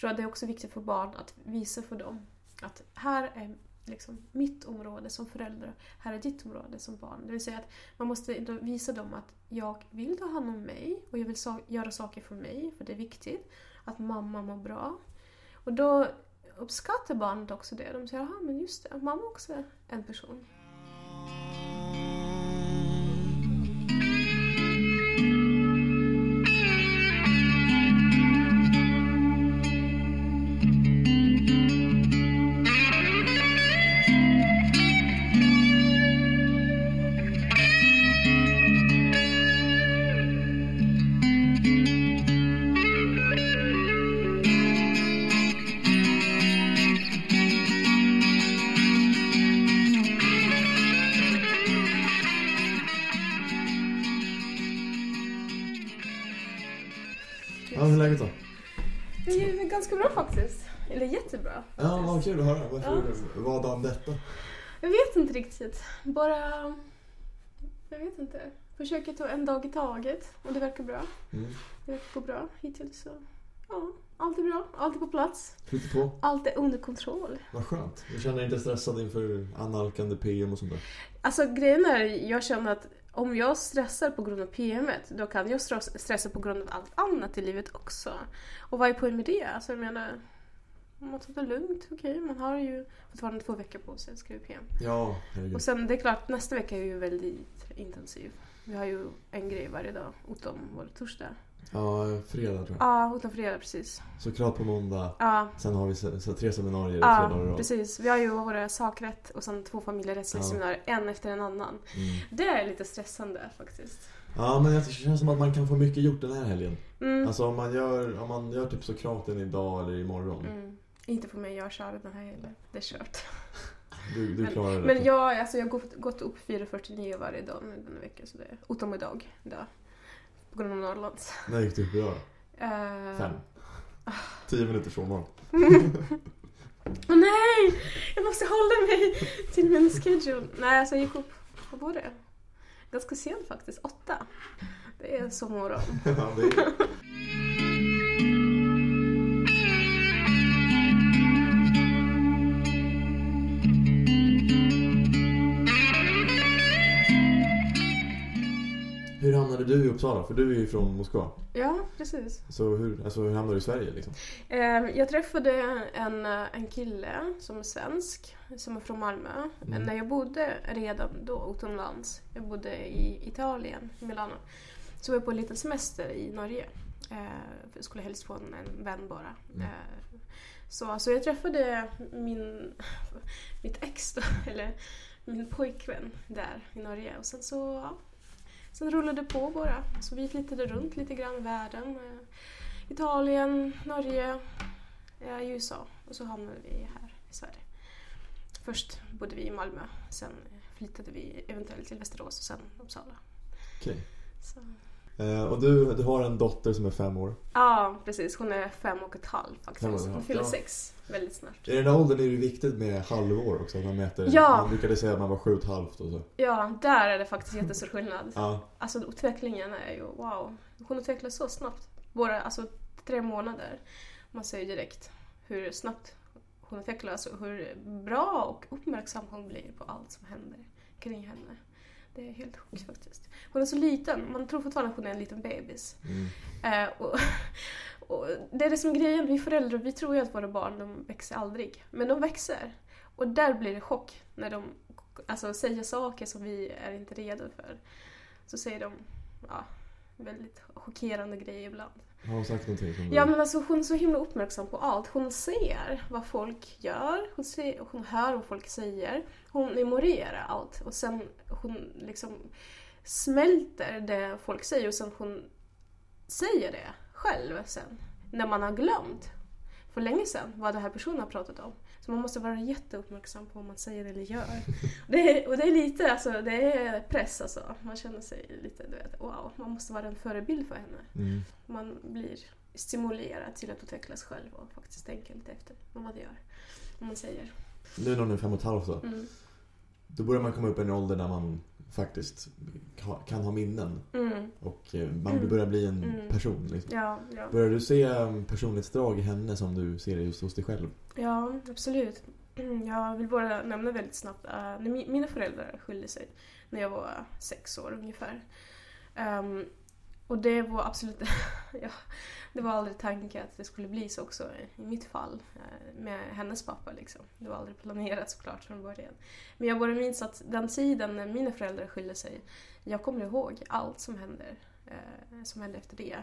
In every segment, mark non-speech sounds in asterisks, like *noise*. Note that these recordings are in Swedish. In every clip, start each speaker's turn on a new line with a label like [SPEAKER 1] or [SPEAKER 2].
[SPEAKER 1] tror att det är också viktigt för barn att visa för dem att här är liksom mitt område som förälder, här är ditt område som barn. Det vill säga att man måste visa dem att jag vill ta hand om mig och jag vill so göra saker för mig, för det är viktigt. Att mamma mår bra. Och då uppskattar barnet också det. De säger, ja men just det, mamma också är en person. Riktigt. Bara... Jag vet inte. Försöker ta en dag i taget och det verkar bra.
[SPEAKER 2] Mm.
[SPEAKER 1] Det verkar gå bra hittills. Så. Ja, allt är bra. Allt är på plats.
[SPEAKER 2] På.
[SPEAKER 1] Allt är under kontroll.
[SPEAKER 2] Vad skönt. Du känner dig inte stressad inför annalkande PM och sånt där?
[SPEAKER 1] Alltså grejen är, jag känner att om jag stressar på grund av PMet, då kan jag stress- stressa på grund av allt annat i livet också. Och vad är poängen med det? Alltså jag menar, man tar det lugnt, okej, man har ju fortfarande två veckor på sig att skriva PM.
[SPEAKER 2] Ja, herregud.
[SPEAKER 1] Och sen det är klart, nästa vecka är ju väldigt intensiv. Vi har ju en grej varje dag, utom vår torsdag.
[SPEAKER 2] Ja, fredag tror jag.
[SPEAKER 1] Ja, utom fredag precis.
[SPEAKER 2] Såklart på måndag.
[SPEAKER 1] Ja,
[SPEAKER 2] Sen har vi så, så tre seminarier i tre dagar
[SPEAKER 1] ja precis. Vi har ju våra sakrätt och sen två familjerättsliga
[SPEAKER 2] Ja.
[SPEAKER 1] seminarier, en efter en annan.
[SPEAKER 2] Mm.
[SPEAKER 1] Det är lite stressande faktiskt.
[SPEAKER 2] Ja, men det känns som att man kan få mycket gjort den här helgen.
[SPEAKER 1] Mm.
[SPEAKER 2] Alltså om man gör, om man gör typ Sokraten idag eller imorgon.
[SPEAKER 1] Mm. Inte för mig, jag kör den här heller. Det är kört. *laughs*
[SPEAKER 2] Du, du
[SPEAKER 1] Men-
[SPEAKER 2] klarar det.
[SPEAKER 1] Men jag, alltså, jag har gått, gått upp 4.49 varje dag nu denna vecka. Så det är, utom idag. Idag. På grund av Norrlands.
[SPEAKER 2] När gick du upp idag?
[SPEAKER 1] Eh,
[SPEAKER 2] Fem. *laughs* Tio minuter frånvaro.
[SPEAKER 1] Åh nej! Jag måste hålla mig till min schedule. Nej, alltså jag gick upp, vad var det? Ganska sent faktiskt, åtta. Det är så morgon. *laughs*
[SPEAKER 2] Uppsala? För du är ju från Moskva.
[SPEAKER 1] Ja, precis.
[SPEAKER 2] Så hur, alltså, hur hamnade du i Sverige liksom?
[SPEAKER 1] Eh, Jag träffade en, eh, en kille som är svensk, som är från Malmö.
[SPEAKER 2] Mm.
[SPEAKER 1] När jag bodde redan då utomlands, jag bodde i Italien, i Milano, så var jag på en liten semester i Norge. Eh, Jag skulle helst få en, en vän bara.
[SPEAKER 2] Mm.
[SPEAKER 1] Eh, Så, så jag träffade min, mitt ex då, *laughs* eller min pojkvän där i Norge. Och sen så, ja, sen rullade det på bara. Så vi flyttade runt lite grann i världen. Eh, Italien, Norge, eh, USA och så hamnade vi här i Sverige. Först bodde vi i Malmö, sen flyttade vi eventuellt till Västerås och sen Uppsala.
[SPEAKER 2] Okej.
[SPEAKER 1] Så.
[SPEAKER 2] Eh, och du, du har en dotter som är fem år.
[SPEAKER 1] Ja, precis. Hon är fem och ett halvt faktiskt. Hon fyller
[SPEAKER 2] ja.
[SPEAKER 1] sex väldigt snart.
[SPEAKER 2] I den här åldern är det viktigt med halvår också. Att man mäter.
[SPEAKER 1] Ja.
[SPEAKER 2] Man brukade säga att man var sju och ett halvt och så.
[SPEAKER 1] Ja, där är det faktiskt jättestor skillnad.
[SPEAKER 2] Ja.
[SPEAKER 1] Alltså utvecklingen är ju wow. Hon utvecklas så snabbt. Bara alltså tre månader. Man ser ju direkt hur snabbt hon utvecklas och hur bra och uppmärksam hon blir på allt som händer kring henne. Det är helt sjukt faktiskt. Hon är så liten, man tror fortfarande att hon är en liten bebis.
[SPEAKER 2] Mm.
[SPEAKER 1] Eh, och, *laughs* och det är det som är grejen, vi föräldrar vi tror ju att våra barn de växer aldrig. Men de växer. Och där blir det chock när de alltså, säger saker som vi är inte redo för. Så säger de ja, väldigt chockerande grejer ibland.
[SPEAKER 2] Har hon sagt någonting? Som
[SPEAKER 1] Ja men alltså hon är så himla uppmärksam på allt. Hon ser vad folk gör, hon, ser, hon hör vad folk säger. Hon memorerar allt och sen hon liksom smälter det folk säger och sen hon säger det själv sen. När man har glömt för länge sedan vad den här personen har pratat om. Så man måste vara jätteuppmärksam på vad man säger eller gör. Det är, och det är lite, alltså det är press alltså. Man känner sig lite, du vet, wow, man måste vara en förebild för henne
[SPEAKER 2] Mm.
[SPEAKER 1] man blir stimulerad till att utvecklas själv och faktiskt tänka lite efter vad man gör. Vad man säger.
[SPEAKER 2] Nu när hon är fem och ett halvt då.
[SPEAKER 1] Mm.
[SPEAKER 2] då börjar man komma upp i en ålder där man faktiskt kan ha minnen.
[SPEAKER 1] Mm.
[SPEAKER 2] Och eh, man
[SPEAKER 1] Mm.
[SPEAKER 2] börjar bli en
[SPEAKER 1] Mm.
[SPEAKER 2] person. Liksom.
[SPEAKER 1] Ja, ja.
[SPEAKER 2] Börjar du se um, personlighetsdrag i henne som du ser just hos dig själv?
[SPEAKER 1] ja, absolut. Mm, *clears throat* Jag vill bara nämna väldigt snabbt, mi- mina föräldrar skilde sig när jag var sex år ungefär. Och det var absolut, *laughs* ja, det var aldrig tanken att det skulle bli så också i mitt fall eh, med hennes pappa liksom. Det var aldrig planerat såklart från början. Men jag bara minns att den tiden när mina föräldrar skilde sig, jag kommer ihåg allt som hände, eh, som hände efter det.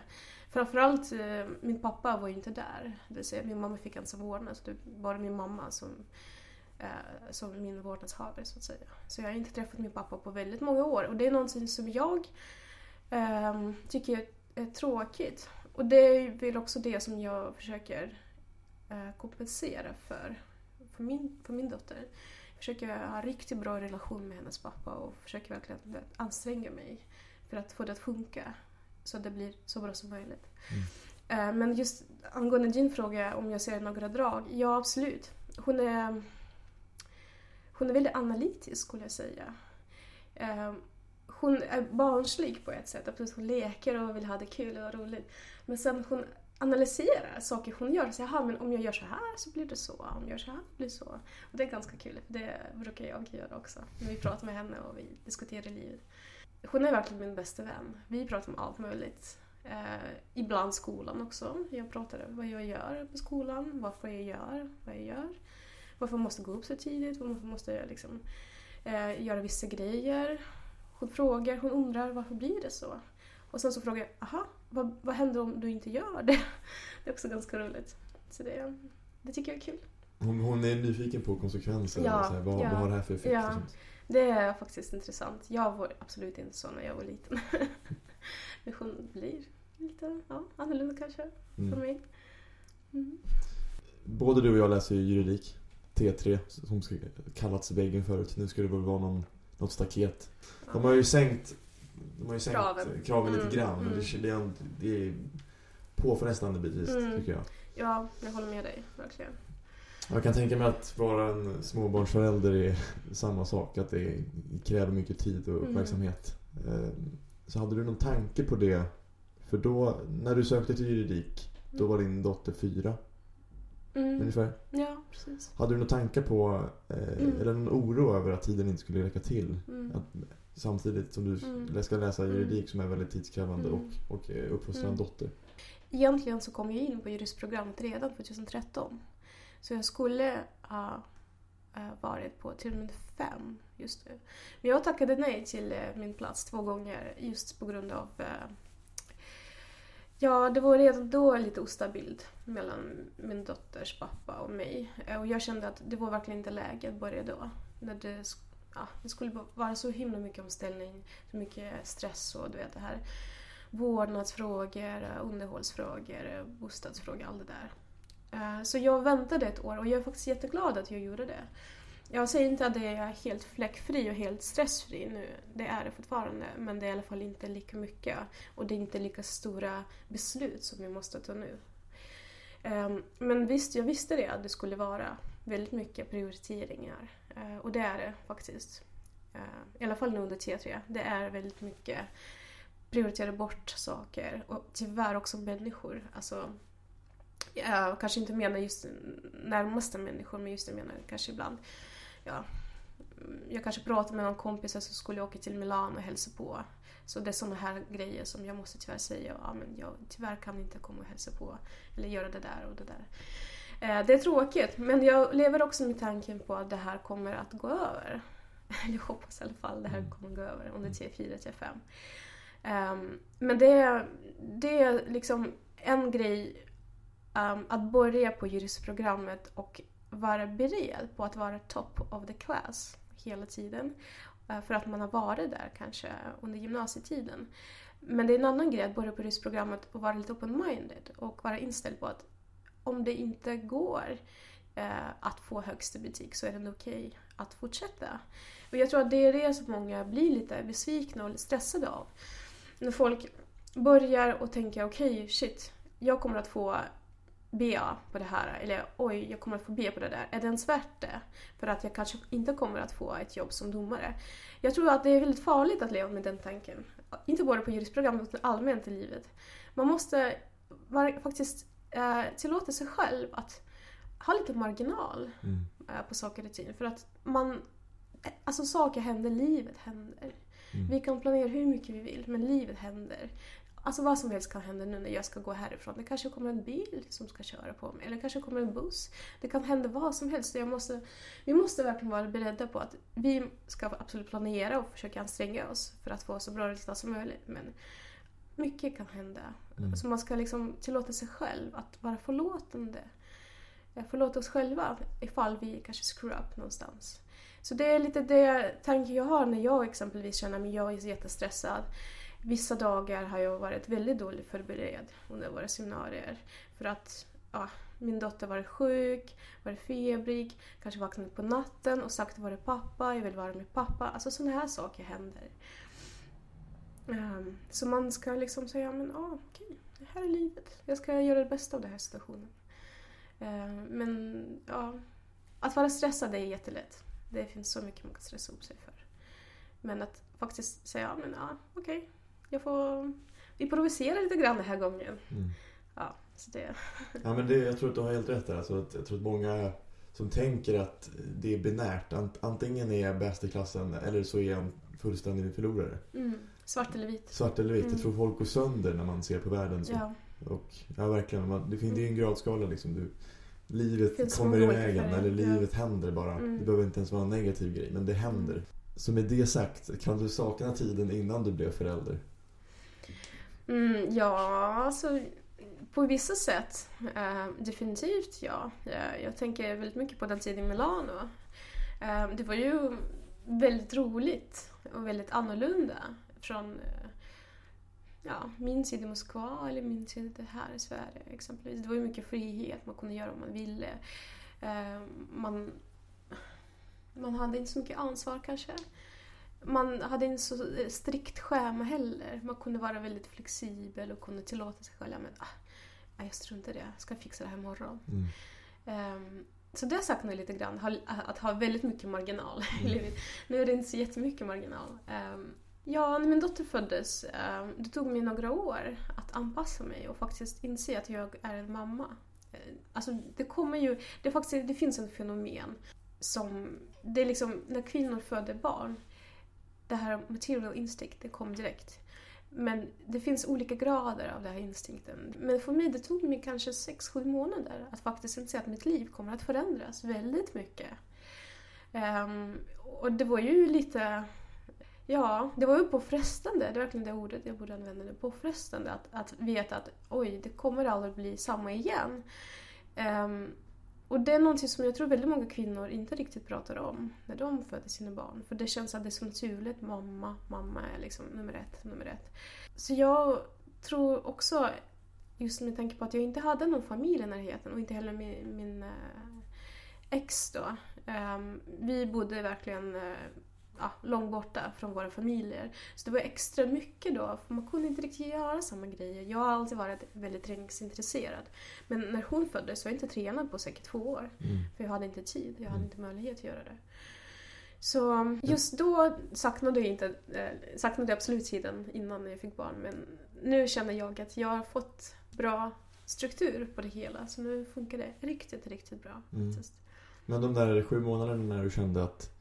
[SPEAKER 1] Framförallt, eh, min pappa var ju inte där. Det vill säga, min mamma fick ensam vårdnad, så det var bara min mamma som, som min vårdnadshavare så att säga. Så jag har inte träffat min pappa på väldigt många år och det är någonting som jag ehm, tycker är, är tråkigt. Och det är väl också det som jag försöker eh, kompensera för, för min, för min dotter. Jag försöker ha en riktigt bra relation med hennes pappa och försöker verkligen anstränga mig för att få det att funka så att det blir så bra som möjligt. Eh, Men just angående din fråga om jag ser några drag, ja absolut. Hon är, hon är väldigt analytisk skulle jag säga. Eh, hon är barnslig på ett sätt, absolut. Hon leker och vill ha det kul och roligt. Men sen hon analyserar saker hon gör. Så, Jaha, men om jag gör så här så blir det så. Om jag gör så här blir det så. Och det är ganska kul. Det brukar jag göra också. När vi pratar med henne och vi diskuterar livet. Hon är verkligen min bästa vän. Vi pratar om allt möjligt. Eh, ibland skolan också. Jag pratar om vad jag gör på skolan, varför jag gör vad jag gör. Varför jag måste gå upp så tidigt, varför måste jag liksom, eh, göra vissa grejer. Hon frågar, hon undrar varför blir det så? Och sen så frågar jag, aha, vad, vad händer om du inte gör det? *laughs* Det är också ganska roligt. Så det, det tycker jag är kul.
[SPEAKER 2] Hon, hon är nyfiken på konsekvenser.
[SPEAKER 1] Ja,
[SPEAKER 2] så här, vad,
[SPEAKER 1] ja,
[SPEAKER 2] vad har det här för effekt?
[SPEAKER 1] ja. Det är faktiskt intressant. Jag var absolut inte så när jag var liten. *laughs* Men hon blir lite ja, annorlunda kanske för
[SPEAKER 2] Mm.
[SPEAKER 1] mig. Mm.
[SPEAKER 2] Både du och jag läser ju juridik. T3, som kallats väggen förut. Nu ska det väl vara någon, något staket. De har ju sänkt, de har ju sänkt
[SPEAKER 1] Kraven.
[SPEAKER 2] kraven, lite
[SPEAKER 1] Mm,
[SPEAKER 2] grann. Men
[SPEAKER 1] mm.
[SPEAKER 2] det, det, är, det är påfrestande bitvis,
[SPEAKER 1] Mm.
[SPEAKER 2] tycker jag.
[SPEAKER 1] Ja, jag håller med dig. Verkligen.
[SPEAKER 2] Jag kan tänka mig att vara en småbarnsförälder är *laughs* samma sak. Att det kräver mycket tid och
[SPEAKER 1] Mm.
[SPEAKER 2] uppmärksamhet. Eh, Så hade du någon tanke på det? För då, när du sökte till juridik, då var din dotter fyra
[SPEAKER 1] Mm.
[SPEAKER 2] ungefär.
[SPEAKER 1] Ja, precis.
[SPEAKER 2] Hade du någon tanke på, eh,
[SPEAKER 1] Mm.
[SPEAKER 2] eller någon oro över att tiden inte skulle räcka till?
[SPEAKER 1] Mm.
[SPEAKER 2] Att, samtidigt som du
[SPEAKER 1] Mm.
[SPEAKER 2] ska läsa juridik
[SPEAKER 1] Mm.
[SPEAKER 2] som är väldigt tidskrävande
[SPEAKER 1] Mm.
[SPEAKER 2] och, och eh, uppfostra en
[SPEAKER 1] Mm.
[SPEAKER 2] dotter.
[SPEAKER 1] Egentligen så kom jag in på juristprogrammet redan 2013. Så jag skulle ha eh, varit på termin fem just nu. Men jag tackade nej till eh, min plats två gånger just på grund av Ja, det var redan då lite ostabilt mellan min dotters pappa och mig. Eh, och jag kände att det var verkligen inte läge att börja då. När det, ja, det skulle vara så himla mycket omställning, så mycket stress och du vet det här vårdnadsfrågor, eh, underhållsfrågor, eh, bostadsfrågor, allt det där. Så jag väntade ett år och jag är faktiskt jätteglad att jag gjorde det. Jag säger inte att det är helt fläckfri och helt stressfri nu. Det är det fortfarande. Men det är i alla fall inte lika mycket. Och det är inte lika stora beslut som jag måste ta nu. Ehm, men visst, jag visste det att det skulle vara väldigt mycket prioriteringar. Eh, och det är det faktiskt. Eh, I alla fall nu under T3. Det är väldigt mycket prioritera bort saker och tyvärr också människor. Alltså, jag kanske inte menar just närmaste människor men just jag menar kanske ibland ja, jag kanske pratar med någon kompis som skulle åka till Milano och hälsa på. Så det är såna här grejer som jag måste tyvärr säga, ja men jag tyvärr kan inte komma och hälsa på eller göra det där och det där. Eh, Det är tråkigt men jag lever också med tanken på att det här kommer att gå över. *laughs* Jag hoppas i alla fall det här kommer att gå över under T4, T5. Um, men det, är- det är liksom en grej um, att börja på juristprogrammet och vara beredd på att vara top of the class hela tiden. Eh, för att man har varit där kanske under gymnasietiden. Men det är en annan grej att börja på juristprogrammet och vara lite open-minded och vara inställd på att om det inte går eh, att få högsta betyg så är det okej att fortsätta. Och jag tror att det är det som många blir lite besvikna och stressade av när folk börjar och tänker okej, shit, jag kommer att få BA på det här eller oj, jag kommer att få B på det där. Är det ens värt det? För att jag kanske inte kommer att få ett jobb som domare. Jag tror att det är väldigt farligt att leva med den tanken. Inte bara på juristprogrammet utan allmänt i livet. Man måste var, faktiskt eh, tillåta sig själv att ha lite marginal
[SPEAKER 2] Mm.
[SPEAKER 1] eh, på saker och ting. För att man... Alltså saker händer, livet händer.
[SPEAKER 2] Mm.
[SPEAKER 1] Vi kan planera hur mycket vi vill, men livet händer. Alltså vad som helst kan hända nu när jag ska gå härifrån. Det kanske kommer en bil som ska köra på mig, eller kanske kommer en buss. Det kan hända vad som helst. Jag måste, vi måste verkligen vara beredda på att vi ska absolut planera och försöka anstränga oss för att få så bra resultat som möjligt. Men mycket kan hända.
[SPEAKER 2] Mm.
[SPEAKER 1] Så man ska liksom tillåta sig själv att vara förlåtande. Eh, Förlåta oss själva ifall vi kanske screw up någonstans. Så det är lite det tanken jag har när jag exempelvis känner mig jag är jättestressad. Vissa dagar har jag varit väldigt dåligt förberedd under våra seminarier. För att ja, min dotter var sjuk, var febrig, kanske vaknade på natten och sagt var är pappa, jag vill vara med pappa. Alltså sådana här saker händer. Um, så man ska liksom säga, men ah, okej, det här är livet. Jag ska göra det bästa av den här situationen. Um, men ja, att vara stressad är jättelätt. Det finns så mycket man kan stressa upp sig för. Men att faktiskt säga, men ja, okej, jag får improvisera lite grann den här gången.
[SPEAKER 2] Mm.
[SPEAKER 1] Ja, så det...
[SPEAKER 2] Ja, men det, jag tror att du har helt rätt där. Alltså jag tror att många som tänker att det är binärt. Ant, antingen är jag bäst i klassen eller så är jag en fullständig förlorare.
[SPEAKER 1] Mm, svart eller vit.
[SPEAKER 2] Svart eller vitt.
[SPEAKER 1] Mm.
[SPEAKER 2] Jag tror folk går sönder när man ser på världen så.
[SPEAKER 1] Ja,
[SPEAKER 2] Och, ja, verkligen. Man, det, finns, ju en gradskala liksom. Du, livet kommer i vägen eller
[SPEAKER 1] ja.
[SPEAKER 2] livet händer bara.
[SPEAKER 1] Mm.
[SPEAKER 2] Det behöver inte ens vara en negativ grej, men det händer.
[SPEAKER 1] Mm.
[SPEAKER 2] Så med det sagt, kan du sakna tiden innan du blev förälder?
[SPEAKER 1] Mm, ja alltså på vissa sätt eh, definitivt ja. Jag, jag tänker väldigt mycket på den tiden i Milano. Eh, det var ju väldigt roligt och väldigt annorlunda från eh, ja, min tid i Moskva eller min tid här i Sverige exempelvis. Det var ju mycket frihet, man kunde göra vad man ville. Eh, man, man hade inte så mycket ansvar kanske. Man hade inte så eh, strikt schema heller. Man kunde vara väldigt flexibel och kunde tillåta sig själv att ah, jag struntar i det, jag ska fixa det här imorgon.
[SPEAKER 2] Mm.
[SPEAKER 1] Ehm, så det saknar jag lite grann, ha- att ha väldigt mycket marginal i
[SPEAKER 2] Mm. *laughs*
[SPEAKER 1] livet. Nu är det inte så jättemycket marginal. Ehm, ja, när min dotter föddes, um, det tog mig några år att anpassa mig och faktiskt inse att jag är en mamma. Eh, Alltså det kommer ju, det, faktiskt, det finns en fenomen som, det är liksom när kvinnor föder barn, det här material instinct, det kom direkt. Men det finns olika grader av den här instinkten. Men för mig det tog mig kanske 6-7 månader att faktiskt inse att mitt liv kommer att förändras väldigt mycket. Um, och det var ju lite... Ja, det var ju påfrestande, det är verkligen det ordet jag borde använda nu. Påfrestande att, att veta att oj, det kommer aldrig bli samma igen. Um, och det är någonting som jag tror väldigt många kvinnor inte riktigt pratar om när de föder sina barn. För det känns att det är så naturligt, mamma, mamma är liksom nummer ett, nummer ett. Så jag tror också, just med tanke på att jag inte hade någon familj i närheten och inte heller min, min eh, ex då. Ehm, vi bodde verkligen eh, ja, långt borta från våra familjer. Så det var extra mycket då, för man kunde inte riktigt göra samma grejer. Jag har alltid varit väldigt träningsintresserad. Men när hon föddes var jag inte tränad på säkert två år.
[SPEAKER 2] Mm.
[SPEAKER 1] För jag hade inte tid, jag hade
[SPEAKER 2] Mm.
[SPEAKER 1] inte möjlighet att göra det. Så just då saknade jag, inte, eh, saknade jag absolut tiden innan jag fick barn. Men nu känner jag att jag har fått bra struktur på det hela. Så nu funkar det riktigt, riktigt bra.
[SPEAKER 2] Mm. Men de där sju månaderna när du kände att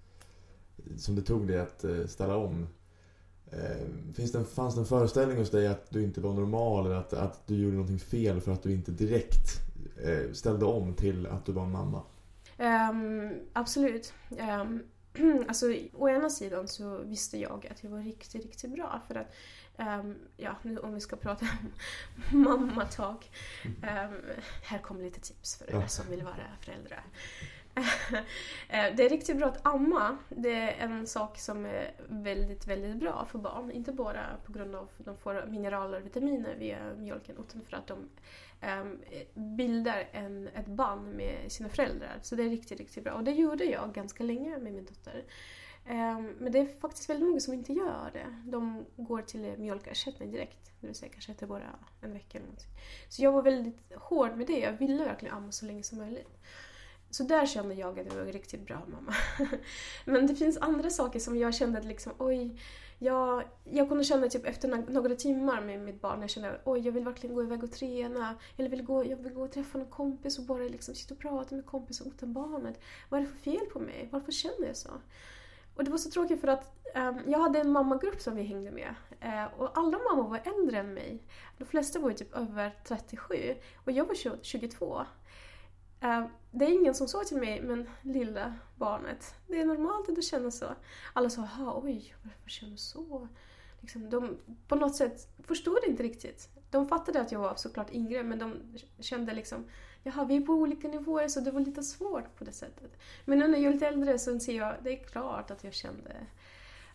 [SPEAKER 2] som det tog dig att eh, ställa om. Eh, finns det en, fanns det en föreställning hos dig att du inte var normal eller att, att du gjorde någonting fel för att du inte direkt eh, ställde om till att du var en mamma?
[SPEAKER 1] Ehm, absolut. Um, *clears throat* alltså, å ena sidan så visste jag att jag var riktigt, riktigt bra. För att, ehm, ja, nu om vi ska prata om *laughs* mammatalk. Um, här kommer lite tips för er som vill vara föräldrar. Eh, det är riktigt bra att amma. Det är en sak som är väldigt, väldigt bra för barn. Inte bara på grund av att de får mineraler och vitaminer via mjölken utan för att de ehm, bildar en, ett band med sina föräldrar. Så det är riktigt, riktigt bra. Och det gjorde jag ganska länge med min dotter. Ehm, men det är faktiskt väldigt många som inte gör det. De går till mjölkersättning direkt. Det vill säga kanske efter bara en vecka eller någonting. Så jag var väldigt hård med det. Jag ville verkligen amma så länge som möjligt. Så där kände jag att jag var en riktigt bra mamma. *laughs* Men det finns andra saker som jag kände att liksom, oj, jag, jag kunde känna typ efter några timmar med mitt barn, jag kände oj, jag vill verkligen gå iväg och träna. Eller vill gå, jag vill gå och träffa någon kompis och bara liksom sitta och prata med kompisen utan barnet. Vad är det för fel på mig? Varför känner jag så? Och det var så tråkigt för att um, jag hade en mammagrupp som vi hängde med. Uh, och alla mammor var äldre än mig. De flesta var ju typ över 37 och jag var 22. Eh, det är ingen som sa till mig, men lilla barnet, det är normalt att du känner så. Alla sa, "Jaha, oj, varför känner du så? Liksom, de på något sätt förstod inte riktigt. De fattade att jag var såklart yngre, men de kände liksom, jaha, vi är på olika nivåer, så det var lite svårt på det sättet. Men nu när jag är lite äldre så ser jag, det är klart att jag kände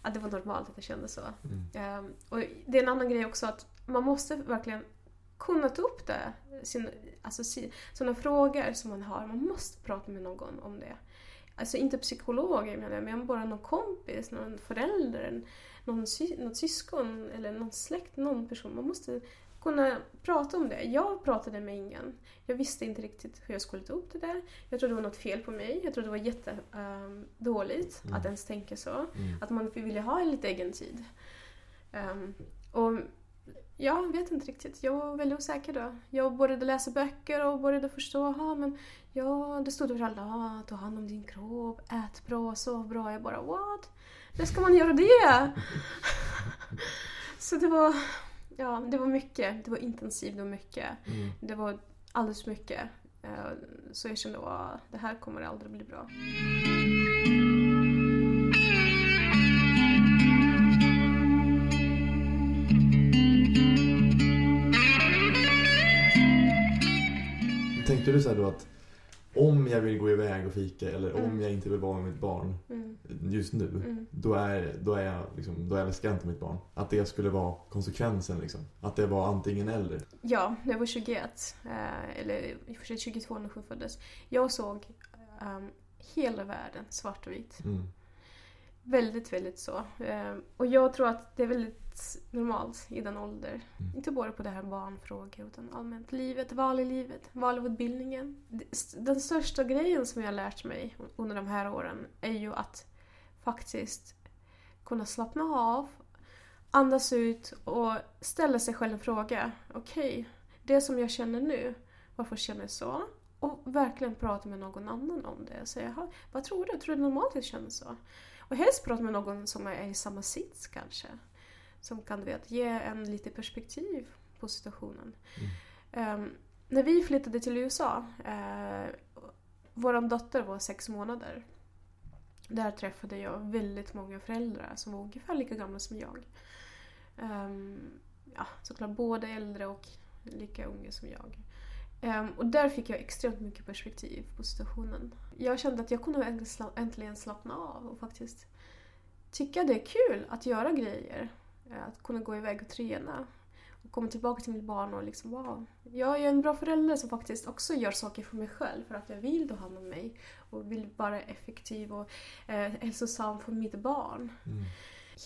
[SPEAKER 1] att det var normalt att jag kände så.
[SPEAKER 2] Mm.
[SPEAKER 1] Ehm, och det är en annan grej också att man måste verkligen kunna ta upp det. Sin, alltså sådana frågor som man har. Man måste prata med någon om det. Alltså inte psykologer menar jag, men bara någon kompis, någon förälder, någon sy, något syskon eller någon släkt, någon person. Man måste kunna prata om det. Jag pratade med ingen. Jag visste inte riktigt hur jag skulle ta upp det där. Jag trodde det var något fel på mig. Jag trodde det var jättedåligt
[SPEAKER 2] Mm.
[SPEAKER 1] att ens tänka så.
[SPEAKER 2] Mm.
[SPEAKER 1] Att man ville ha lite egen tid. Ehm, och jag vet inte riktigt. Jag var väldigt osäker då. Jag började läsa böcker och började förstå. Aha, men ja, det stod överallt. Ah, ta hand om din kropp, ät bra, sov bra. Jag bara what? När ska man göra det? *laughs* Så det var, ja, det var mycket. Det var intensivt och mycket.
[SPEAKER 2] Mm.
[SPEAKER 1] Det var alldeles mycket. Eh, Så jag kände att det här kommer aldrig bli bra.
[SPEAKER 2] Tänkte du så då att om jag vill gå iväg och fika eller om
[SPEAKER 1] Mm.
[SPEAKER 2] jag inte vill vara med mitt barn
[SPEAKER 1] Mm.
[SPEAKER 2] just nu,
[SPEAKER 1] Mm.
[SPEAKER 2] då, är, då, är jag liksom, då älskar jag inte mitt barn. Att det skulle vara konsekvensen liksom. Att det var antingen eller.
[SPEAKER 1] Ja, när jag var 21, eh, eller i och för sig 22 när hon föddes. Jag såg ehm, hela världen svart och vit. Väldigt, väldigt så. Ehm, och jag tror att det är väldigt normalt i den åldern.
[SPEAKER 2] Mm.
[SPEAKER 1] Inte bara på det här barnfrågor utan allmänt livet, val i livet, val av utbildningen. Den största grejen som jag har lärt mig under de här åren är ju att faktiskt kunna slappna av, andas ut och ställa sig själv en fråga. Okej, det som jag känner nu, varför känner jag så? Och verkligen prata med någon annan om det. Säga, "Jaha, vad tror du? Tror du normalt att jag känner så? Och helst prata med någon som är i samma sits kanske. Som kan du vet, ge en lite perspektiv på situationen. Ehm, när vi flyttade till USA, uh, vår dotter var sex månader. Där träffade jag väldigt många föräldrar som var ungefär lika gamla som jag. Ehm, ja, såklart både äldre och lika unga som jag. Ehm, och där fick jag extremt mycket perspektiv på situationen. Jag kände att jag kunde äntligen slappna av och faktiskt tycka det är kul att göra grejer. Eh, Att kunna gå iväg och träna. Och komma tillbaka till mitt barn och liksom wow. Jag är en bra förälder som faktiskt också gör saker för mig själv för att jag vill ta hand om mig och vill vara effektiv och eh, hälsosam för mitt barn.
[SPEAKER 2] Mm.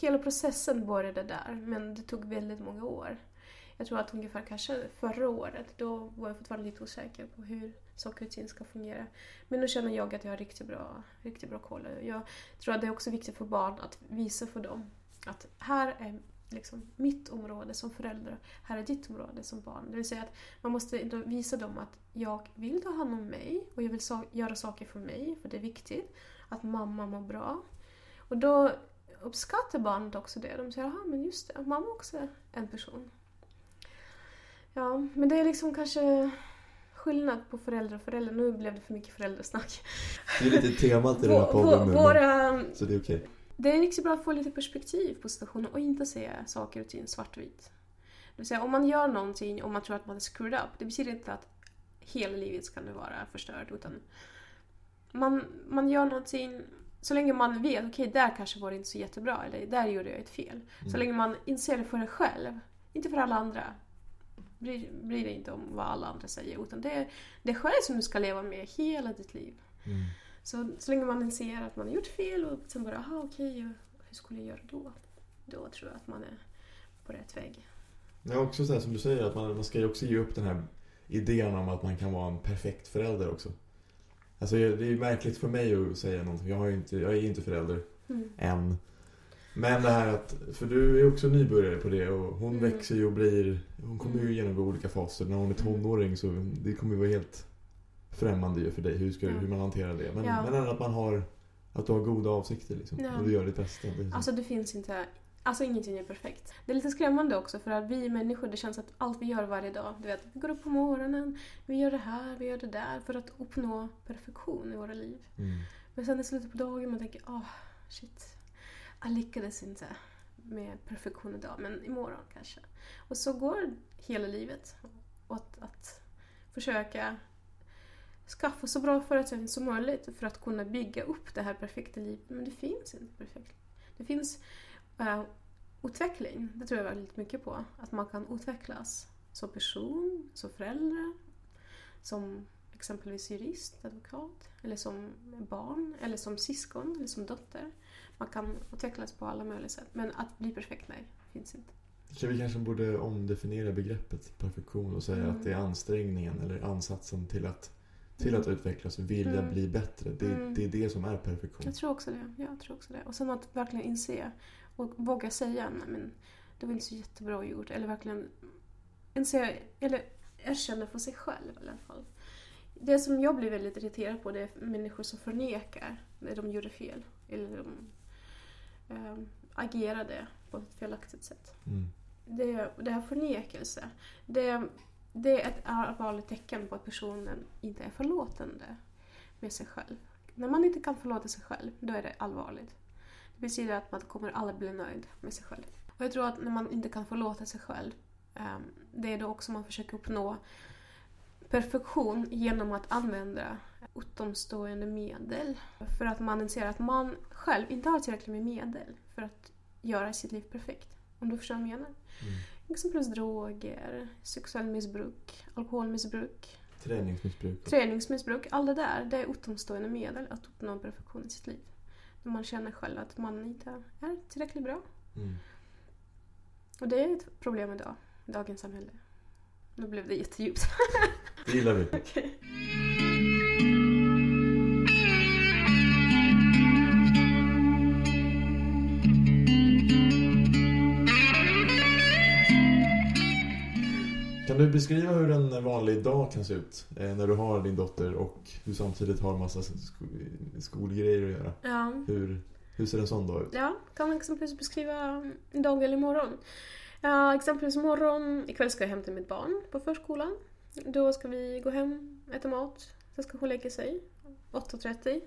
[SPEAKER 1] Hela processen började där, men det tog väldigt många år. Jag tror att ungefär kanske förra året, då var jag fortfarande lite osäker på hur saker och ting ska fungera. Men nu känner jag att jag har riktigt bra, riktigt bra koll. Jag tror att det är också viktigt för barn att visa för dem att här är liksom mitt område som förälder, här är ditt område som barn. Det vill säga att man måste visa dem att jag vill ta hand om mig och jag vill so göra saker för mig, för det är viktigt. Att mamma mår bra. Och då uppskattar barnet också det. De säger, jaha men just det, mamma är också en person. Ja, men det är liksom kanske skillnad på föräldrar och föräldrar. Nu blev det för mycket föräldrasnack.
[SPEAKER 2] Det är lite temat i den här podden nu.
[SPEAKER 1] Våra,
[SPEAKER 2] Så det är okej.
[SPEAKER 1] det är riktigt bra att få lite perspektiv på situationen och inte se saker och ting svartvitt. Det vill säga, om man gör någonting och man tror att man är screwed up, det betyder inte att hela livet ska nu vara förstört, utan man, man gör någonting så länge man vet, okej, där kanske var det inte så jättebra, eller där gjorde jag ett fel. Så
[SPEAKER 2] Mm.
[SPEAKER 1] länge man inser det för sig själv, inte för alla andra. Bryr, bryr dig inte om vad alla andra säger, utan det är det är själv som du ska leva med hela ditt liv.
[SPEAKER 2] Mm.
[SPEAKER 1] Så, så länge man inser att man har gjort fel och sen bara, aha okej, hur skulle jag göra då? Då tror jag att man är på rätt väg.
[SPEAKER 2] Ja, också så här, som du säger, att man, man ska ju också ge upp den här idén om att man kan vara en perfekt förälder också. Alltså det är märkligt för mig att säga någonting. Jag, har inte, jag är inte förälder
[SPEAKER 1] Mm.
[SPEAKER 2] än. Men det här att, för du är också nybörjare på det och hon
[SPEAKER 1] Mm.
[SPEAKER 2] växer ju och blir, hon kommer ju
[SPEAKER 1] Mm.
[SPEAKER 2] genomgå olika faser. När hon är
[SPEAKER 1] Mm.
[SPEAKER 2] tonåring så det kommer ju vara helt främmande ju för dig hur, ska,
[SPEAKER 1] Ja.
[SPEAKER 2] hur man hanterar det. Men,
[SPEAKER 1] Ja.
[SPEAKER 2] men ändå att man har, att du har goda avsikter liksom.
[SPEAKER 1] Ja.
[SPEAKER 2] Och du gör ditt bästa. Så-
[SPEAKER 1] Alltså det finns inte, alltså ingenting är perfekt. Det är lite skrämmande också för att vi människor, det känns att allt vi gör varje dag, du vet, vi går upp på morgonen, vi gör det här, vi gör det där för att uppnå perfektion i våra liv.
[SPEAKER 2] mm.
[SPEAKER 1] Men sen i slutet på dagen man tänker, åh, shit, jag lyckades inte med perfektion idag, men imorgon kanske. Och så går hela livet åt att försöka skaffa så bra förutsättningar som möjligt för att kunna bygga upp det här perfekta livet. Men det finns inte perfekt. Det finns uh, utveckling, det tror jag väldigt mycket på. Att man kan utvecklas som person, som förälder, som exempelvis jurist, advokat, eller som barn, eller som syskon, eller som dotter. Man kan utvecklas på alla möjliga sätt. Men att bli perfekt, nej, finns inte.
[SPEAKER 2] Så vi kanske borde omdefiniera begreppet perfektion och säga
[SPEAKER 1] Mm.
[SPEAKER 2] att det är ansträngningen eller ansatsen till att, till
[SPEAKER 1] Mm.
[SPEAKER 2] att utvecklas vilja
[SPEAKER 1] Mm.
[SPEAKER 2] bli bättre. Det,
[SPEAKER 1] Mm.
[SPEAKER 2] det är det som är perfektion.
[SPEAKER 1] Jag tror också det. Jag tror också det. Och sen att verkligen inse och våga säga nej men det var inte så jättebra gjort. Eller verkligen inse, eller erkänna för sig själv i alla fall. Det som jag blir väldigt irriterad på det är människor som förnekar när de gjorde fel. Eller de eh, agerade på ett felaktigt sätt.
[SPEAKER 2] Mm.
[SPEAKER 1] Det, det här förnekelse, det, det är ett allvarligt tecken på att personen inte är förlåtande med sig själv. När man inte kan förlåta sig själv, då är det allvarligt. Det betyder att man kommer aldrig bli nöjd med sig själv. Och jag tror att när man inte kan förlåta sig själv, ehm, det är då också man försöker uppnå perfektion genom att använda utomstående medel. För att man inser att man själv inte har tillräckligt med medel för att göra sitt liv perfekt. Om du förstår vad jag menar.
[SPEAKER 2] Mm.
[SPEAKER 1] Exempelvis droger, sexuell missbruk, alkoholmissbruk,
[SPEAKER 2] Träningsmissbruk.
[SPEAKER 1] träningsmissbruk. Allt det där, det är utomstående medel att uppnå en perfektion i sitt liv. När man känner själv att man inte är tillräckligt bra.
[SPEAKER 2] Mm.
[SPEAKER 1] Och det är ett problem idag, i dagens samhälle. Nu blev det jättedjupt.
[SPEAKER 2] Det gillar vi. *laughs*
[SPEAKER 1] Okej.
[SPEAKER 2] Kan du beskriva hur en vanlig dag kan se ut eh, när du har din dotter och du samtidigt har massa sko skolgrejer att göra?
[SPEAKER 1] Ja.
[SPEAKER 2] Hur, hur ser en sån dag ut?
[SPEAKER 1] Ja, kan man exempelvis beskriva dag eller morgon. Ja, exempelvis imorgon, ikväll ska jag hämta mitt barn på förskolan. Då ska vi gå hem, äta mat, sen ska hon lägga sig 8.30.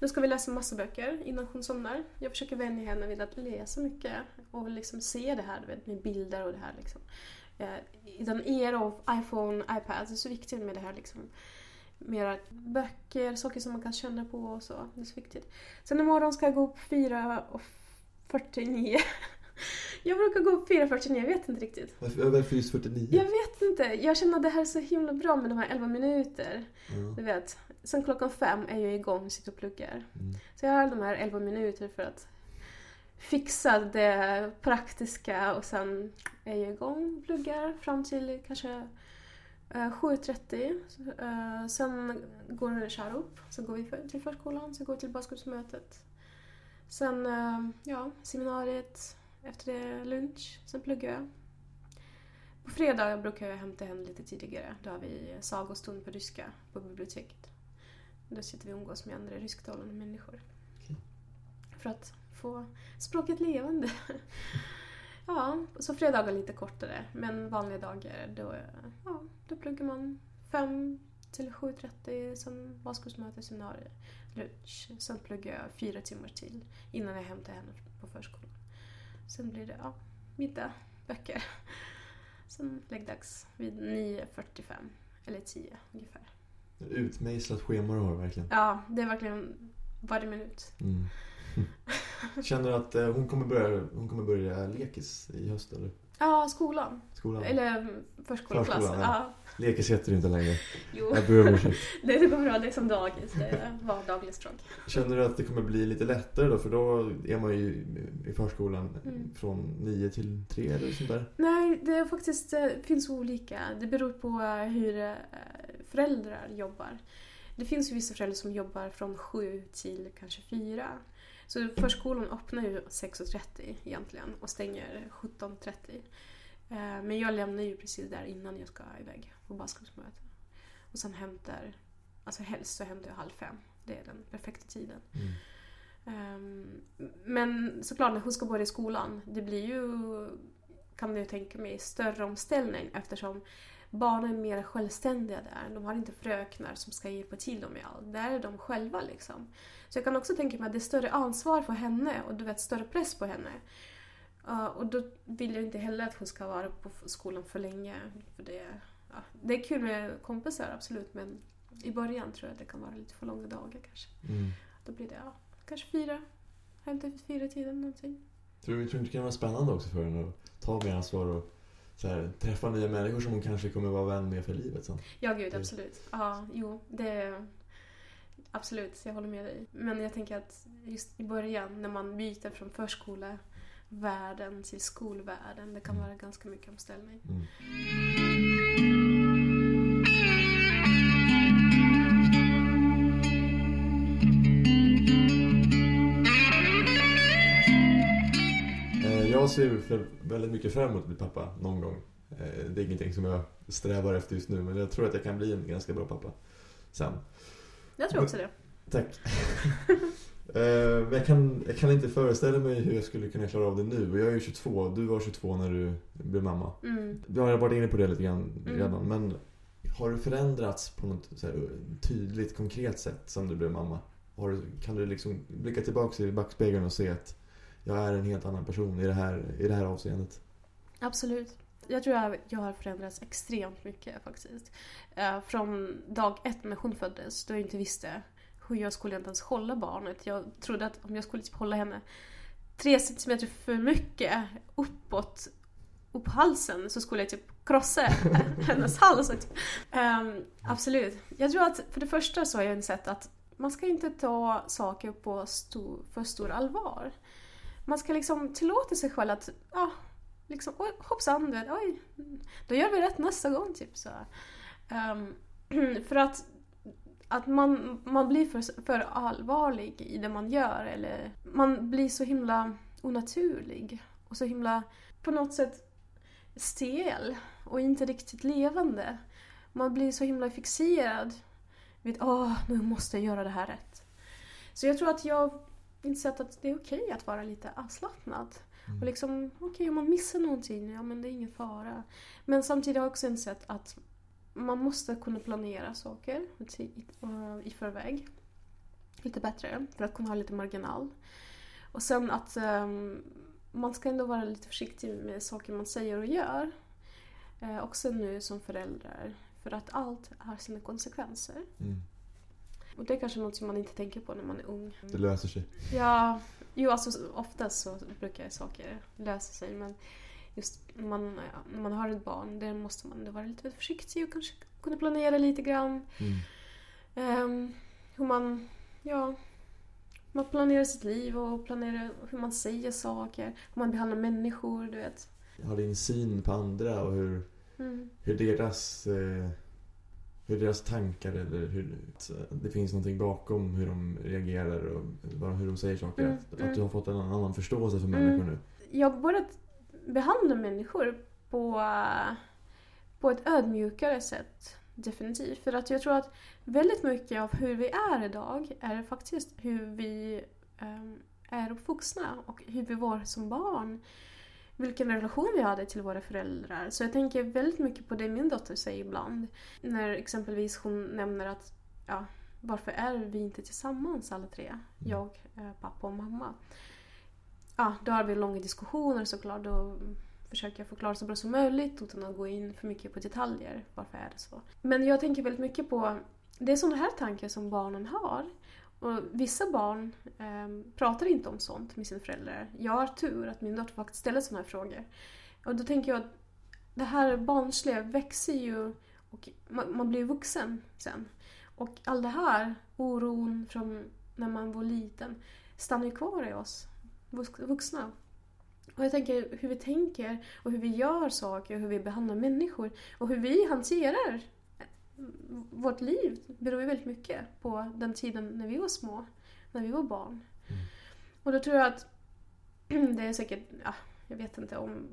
[SPEAKER 1] Då ska vi läsa massa böcker innan hon somnar. Jag försöker vänja henne vid att läsa mycket och liksom se det här vet, med bilder och det här. Liksom. Eh, den era av iPhone, iPad, det är så viktigt med det här liksom. Mera böcker, saker som man kan känna på och så. Det är så viktigt. Sen imorgon ska jag gå upp 4.49. *laughs* Jag brukar gå upp 4.49, jag vet inte riktigt.
[SPEAKER 2] Varför just 49?
[SPEAKER 1] Jag vet inte, jag känner att det här är så himla bra med de här 11 minuter.
[SPEAKER 2] Ja.
[SPEAKER 1] Du vet, sen klockan fem är jag igång och sitter och pluggar.
[SPEAKER 2] Mm.
[SPEAKER 1] Så jag har de här 11 minuter för att fixa det praktiska och sen är jag igång pluggar fram till kanske eh, 7.30. Så, eh, Sen går Shara upp, så går vi till förskolan, så går vi till baskunskapsmötet. Sen, eh, ja, seminariet, efter det lunch, sen pluggar jag. På fredag brukar jag hämta henne lite tidigare. Då har vi sagostund på ryska på biblioteket. Då sitter vi och umgås med andra rysktalande människor.
[SPEAKER 2] Okej.
[SPEAKER 1] För att få språket levande. *laughs* ja, så fredagar lite kortare. Men vanliga dagar då, ja, då pluggar man 5 till 7.30, sen baskursmöte, seminarium, lunch. Sen pluggar jag fyra timmar till innan jag hämtar henne på förskolan. Sen blir det ja, middag, böcker. Sen läggdags vid 9.45 eller 10 ungefär.
[SPEAKER 2] Utmejslat schema du har verkligen.
[SPEAKER 1] Ja, det är verkligen varje minut.
[SPEAKER 2] Mm. *laughs* Känner du att eh, hon kommer börja, hon kommer börja lekis i höst eller?
[SPEAKER 1] Ja, skolan.
[SPEAKER 2] Skolan?
[SPEAKER 1] Eller mm, förskoleklass.
[SPEAKER 2] Förskolan, ja. Lekis heter det inte längre.
[SPEAKER 1] Jo,
[SPEAKER 2] Jag ber om ursäkt. *laughs*
[SPEAKER 1] det går bra. Det som dagis. Det är vardaglig stråk.
[SPEAKER 2] Känner du att det kommer bli lite lättare då? För då är man ju i förskolan
[SPEAKER 1] Mm.
[SPEAKER 2] från 9 till 3 eller sånt där.
[SPEAKER 1] Nej, det är faktiskt eh, finns olika. Det beror på eh, hur föräldrar jobbar. Det finns ju vissa föräldrar som jobbar från 7 till kanske 4. Så förskolan öppnar ju 6.30 egentligen och stänger 17.30. Eh, Men jag lämnar ju precis där innan jag ska iväg på baskunskapsmöte. Och sen hämtar, alltså helst så hämtar jag halv fem. Det är den perfekta tiden.
[SPEAKER 2] Mm.
[SPEAKER 1] Ehm, Men såklart när hon ska börja i skolan, det blir ju, kan jag tänka mig, större omställning eftersom barnen är mer självständiga där. De har inte fröknar som ska hjälpa till dem med allt. Där är de själva liksom. Så jag kan också tänka mig att det är större ansvar för henne och du vet större press på henne. Uh, och då vill jag inte heller att hon ska vara på skolan för länge. För det, ja, det är kul med kompisar absolut men i början tror jag att det kan vara lite för långa dagar kanske.
[SPEAKER 2] Mm.
[SPEAKER 1] Då blir det ja, kanske fyra. Hämta vid fyra tiden någonting.
[SPEAKER 2] Tror du tror du inte det kan vara spännande också för henne att ta mer ansvar och så här, träffa nya människor som hon kanske kommer vara vän med för livet sen?
[SPEAKER 1] Ja, gud
[SPEAKER 2] Det-
[SPEAKER 1] absolut. Ja, jo, det... Absolut, jag håller med dig. Men jag tänker att just i början när man byter från förskolevärlden till skolvärlden, det kan
[SPEAKER 2] Mm.
[SPEAKER 1] vara ganska mycket omställning.
[SPEAKER 2] Mm. Jag ser väldigt mycket fram emot att bli pappa någon gång. Eh, Det är ingenting som jag strävar efter just nu men jag tror att jag kan bli en ganska bra pappa sen.
[SPEAKER 1] Jag tror också det.
[SPEAKER 2] Tack. *laughs* Eh, Men jag kan, jag kan inte föreställa mig hur jag skulle kunna klara av det nu. Jag är ju 22, du var 22 när du blev mamma.
[SPEAKER 1] Mm.
[SPEAKER 2] Du har varit inne på det lite grann
[SPEAKER 1] Mm.
[SPEAKER 2] redan. Men har du förändrats på något tydligt, konkret sätt sen du blev mamma? Har kan du liksom blicka tillbaka i backspegeln och se att jag är en helt annan person i det här, i det här avseendet?
[SPEAKER 1] Absolut. Jag tror att jag har förändrats extremt mycket faktiskt. Eh, från dag ett när hon föddes, då jag inte visste hur jag skulle inte ens hålla barnet. Jag trodde att om jag skulle typ hålla henne tre centimeter för mycket uppåt, upp halsen, så skulle jag typ krossa *laughs* hennes hals. Typ. Um, absolut. Jag tror att för det första så har jag insett att man ska inte ta saker på stor, för stor allvar. Man ska liksom tillåta sig själv att, ja, liksom, oj, hoppsan, du vet, oj, då gör vi rätt nästa gång, typ så. Um, *clears throat* för att, att man, man blir för, för allvarlig i det man gör, eller man blir så himla onaturlig och så himla, på något sätt, stel och inte riktigt levande. Man blir så himla fixerad vid, åh, nu måste jag göra det här rätt. Så jag tror att jag insett att det är okej att vara lite avslappnad.
[SPEAKER 2] Mm.
[SPEAKER 1] Och liksom, okej om man missar någonting, ja men det är ingen fara. Men samtidigt har jag också insett att man måste kunna planera saker i, i förväg. Lite bättre, för att kunna ha lite marginal. Och sen att ehm, man ska ändå vara lite försiktig med saker man säger och gör. Eh, också nu som förälder. För att allt har sina konsekvenser.
[SPEAKER 2] Mm.
[SPEAKER 1] Och det är kanske något som man inte tänker på när man är ung.
[SPEAKER 2] Det löser sig.
[SPEAKER 1] Ja, jo alltså oftast så brukar saker lösa sig men just när man, ja, när man har ett barn där måste man vara lite försiktig och kanske kunna planera lite grann.
[SPEAKER 2] Mm.
[SPEAKER 1] Ehm, hur man, ja, man planerar sitt liv och planerar hur man säger saker, hur man behandlar människor, du vet.
[SPEAKER 2] Har din syn på andra och hur,
[SPEAKER 1] Mm.
[SPEAKER 2] hur deras eh, hur deras tankar eller hur att det finns någonting bakom hur de reagerar och bara hur de säger saker.
[SPEAKER 1] Mm,
[SPEAKER 2] att, att
[SPEAKER 1] mm.
[SPEAKER 2] du har fått en annan förståelse för
[SPEAKER 1] Mm.
[SPEAKER 2] människor nu.
[SPEAKER 1] Jag börjat behandla människor på, på ett ödmjukare sätt. Definitivt. För att jag tror att väldigt mycket av hur vi är idag är faktiskt hur vi ehm, är uppvuxna och hur vi var som barn. Vilken relation vi hade till våra föräldrar. Så jag tänker väldigt mycket på det min dotter säger ibland. När exempelvis hon nämner att ja, varför är vi inte tillsammans alla tre? Jag, eh, pappa och mamma ja, då har vi långa diskussioner såklart. Då försöker jag förklara så bra som möjligt utan att gå in för mycket på detaljer. Varför är det så? Men jag tänker väldigt mycket på, det är sådana här tankar som barnen har. Och vissa barn eh, pratar inte om sånt med sina föräldrar. Jag har tur att min dotter faktiskt ställer sådana här frågor. Och då tänker jag att det här barnsliga växer ju Och man, man blir vuxen sen. Och all det här, oron från när man var liten, stannar ju kvar i oss vuxna. Och jag tänker hur vi tänker och hur vi gör saker och hur vi behandlar människor och hur vi hanterar vårt liv beror ju väldigt mycket på den tiden när vi var små, när vi var barn. Mm. Och då tror jag att *clears throat* det är säkert, ja, jag vet inte om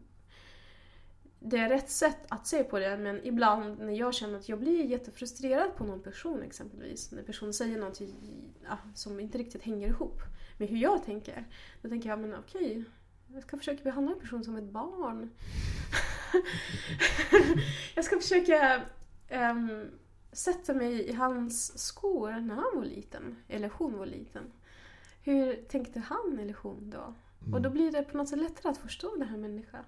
[SPEAKER 1] det är rätt sätt att se på det men ibland när jag känner att jag blir jättefrustrerad på någon person exempelvis, när personen säger någonting ja, som inte riktigt hänger ihop med hur jag tänker. Då tänker jag, men okej, jag ska försöka behandla en person som ett barn. *laughs* jag ska försöka um, sätta mig i hans skor när han var liten, eller hon var liten. Hur tänkte han eller hon då? Mm. Och då blir det på något sätt lättare att förstå den här människan.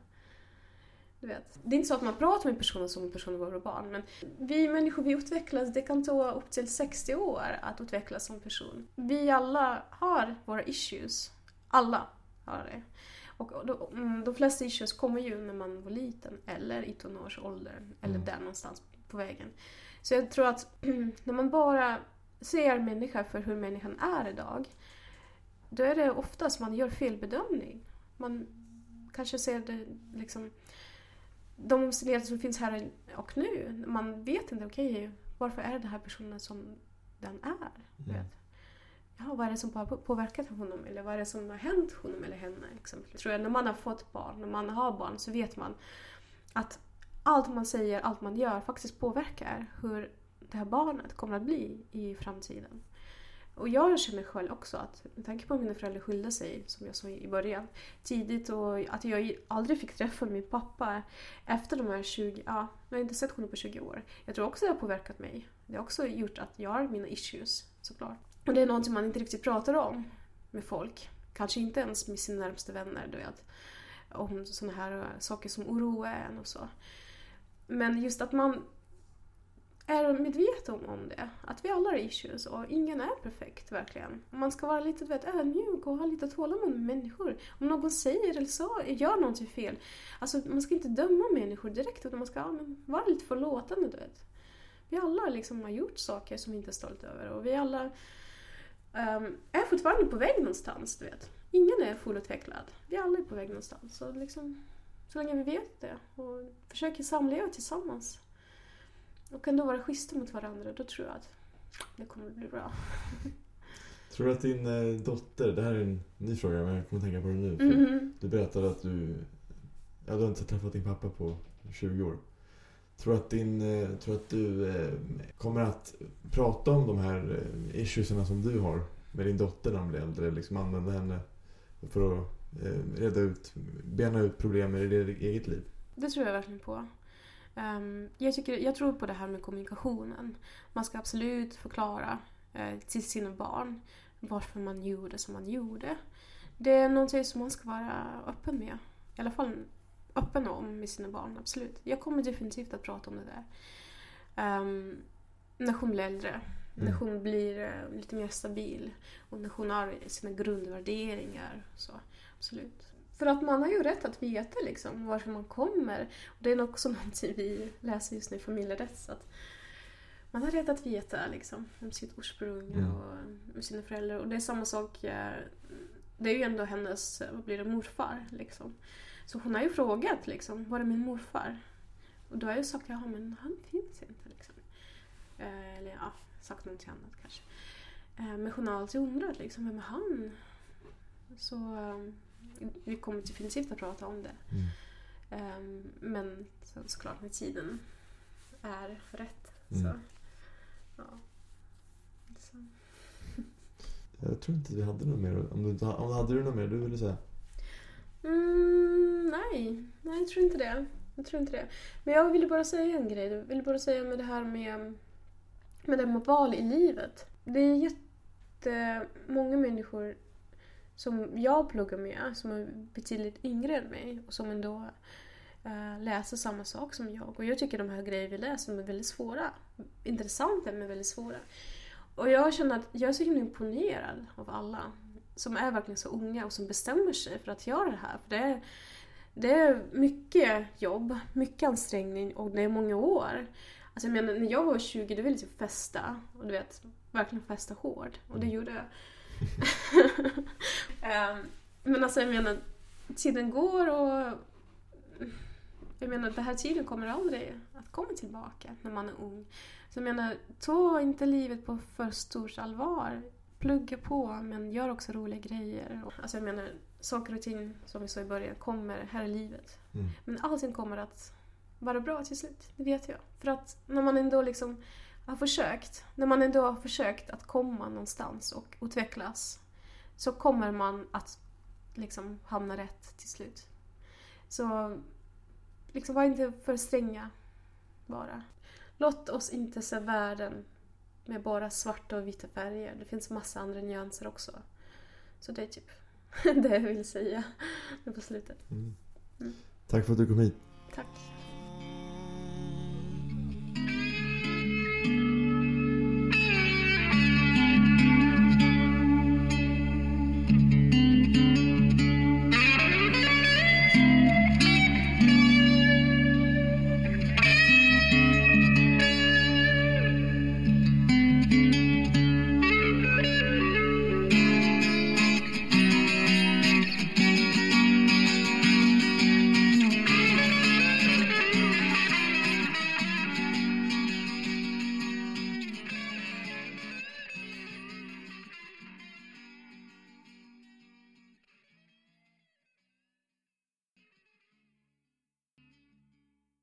[SPEAKER 1] Du vet. Det är inte så att man pratar med personen som om personen var barn, men vi människor vi utvecklas, det kan ta upp till 60 år att utvecklas som person. Vi alla har våra issues. Alla har det. Och då, mm, de flesta issues kommer ju när man var liten, eller i tonårsåldern, eller mm. där någonstans på vägen. Så jag tror att *clears throat* när man bara ser människan för hur människan är idag, då är det oftast man gör felbedömning. Man kanske ser det liksom de omständigheter som finns här och nu. Man vet inte, okej, okay, varför är den här personen som den är? Mm. Ja, vad är det som har påverkat honom? Eller vad är det som har hänt honom eller henne? Exempelvis. Tror jag, när man har fått barn, när man har barn, så vet man att allt man säger, allt man gör faktiskt påverkar hur det här barnet kommer att bli i framtiden. Och jag känner själv också att med tanke på att mina föräldrar skilde sig, som jag sa i början, tidigt och att jag aldrig fick träffa min pappa efter de här 20, ja, jag har inte sett honom på 20 år. Jag tror också det har påverkat mig. Det har också gjort att jag har mina issues, såklart. Och det är någonting man inte riktigt pratar om med folk. Kanske inte ens med sina närmaste vänner, du vet. Om sådana här saker som oroar en och så. Men just att man är medveten om det. Att vi alla har issues och ingen är perfekt verkligen. Man ska vara lite vet, ödmjuk och ha lite tålamod med människor. Om någon säger eller så, gör någonting fel. Alltså man ska inte döma människor direkt utan man ska ja, men, vara lite förlåtande du vet. Vi alla liksom har gjort saker som vi inte är stolta över och vi alla um, är fortfarande på väg någonstans du vet. Ingen är fullutvecklad. Vi alla är på väg någonstans. Så, liksom, så länge vi vet det och försöker samleva tillsammans och ändå vara schyssta mot varandra, då tror jag att det kommer att bli bra. *laughs*
[SPEAKER 2] Tror du att din eh, dotter, det här är en ny fråga men jag kommer tänka på det nu. Mm -hmm. Du berättade att du, ja, du har inte träffat din pappa på 20 år. Tror du att, din, eh, tror att du eh, kommer att prata om de här issuesarna som du har med din dotter när hon blir äldre? Liksom använda henne för att reda ut, bena ut problem i ditt eget liv?
[SPEAKER 1] Det tror jag verkligen på. Um, jag, tycker, jag tror på det här med kommunikationen. Man ska absolut förklara uh, till sina barn varför man gjorde som man gjorde. Det är någonting som man ska vara öppen med. I alla fall öppen om med sina barn, absolut. Jag kommer definitivt att prata om det där. Um, när hon blir äldre. Mm. När hon blir uh, lite mer stabil. Och när hon har sina grundvärderingar. Så, absolut. För att man har ju rätt att veta liksom varför man kommer. Och det är också *laughs* någonting vi läser just nu i familjerätt. Att man har rätt att veta liksom, om sitt ursprung mm. och om sina föräldrar. Och det är samma sak, eh, det är ju ändå hennes, vad blir det, morfar. Liksom. Så hon har ju frågat liksom, var är min morfar? Och då har jag sagt, ja men han finns inte. Liksom. Eh, eller ja, sagt någonting annat kanske. Eh, men hon har alltid undrat liksom, vem är han? Så vi kommer definitivt att prata om det. Mm. Um, men så, såklart när tiden är rätt. Mm. Så, ja. Så.
[SPEAKER 2] Jag tror inte vi hade något mer. Om du, om hade du något mer du ville säga?
[SPEAKER 1] Mm, nej, nej jag tror inte det. Jag tror inte det. Men jag ville bara säga en grej. Jag ville bara säga med det här med, med det med val i livet. Det är jättemånga människor som jag pluggar med, som är betydligt yngre än mig och som ändå äh, läser samma sak som jag. Och jag tycker de här grejerna vi läser är väldigt svåra. Intressanta men väldigt svåra. Och jag känner att jag är så himla imponerad av alla som är verkligen så unga och som bestämmer sig för att göra det här. För det är, det är mycket jobb, mycket ansträngning och det är många år Alltså jag menar, när jag var 20 då ville jag typ festa. Och du vet, verkligen festa hård. Och det
[SPEAKER 2] Mm.
[SPEAKER 1] gjorde jag. *laughs* Ehm, Men alltså jag menar, tiden går och... Jag menar, den här tiden kommer aldrig att komma tillbaka när man är ung. Så jag menar, ta inte livet på för stort allvar. Plugga på, men gör också roliga grejer. Alltså jag menar, saker och ting, som vi sa i början, kommer här i livet.
[SPEAKER 2] Mm.
[SPEAKER 1] Men allting kommer att vara bra till slut, det vet jag. För att när man ändå liksom har försökt, när man ändå har försökt att komma någonstans och utvecklas, så kommer man att liksom hamna rätt till slut. Så liksom var inte för stränga bara. Låt oss inte se världen med bara svarta och vita färger. Det finns massa andra nyanser också. Så det är typ *laughs* det jag vill säga nu på slutet.
[SPEAKER 2] Mm.
[SPEAKER 1] Mm.
[SPEAKER 2] Tack för att du kom hit.
[SPEAKER 1] Tack.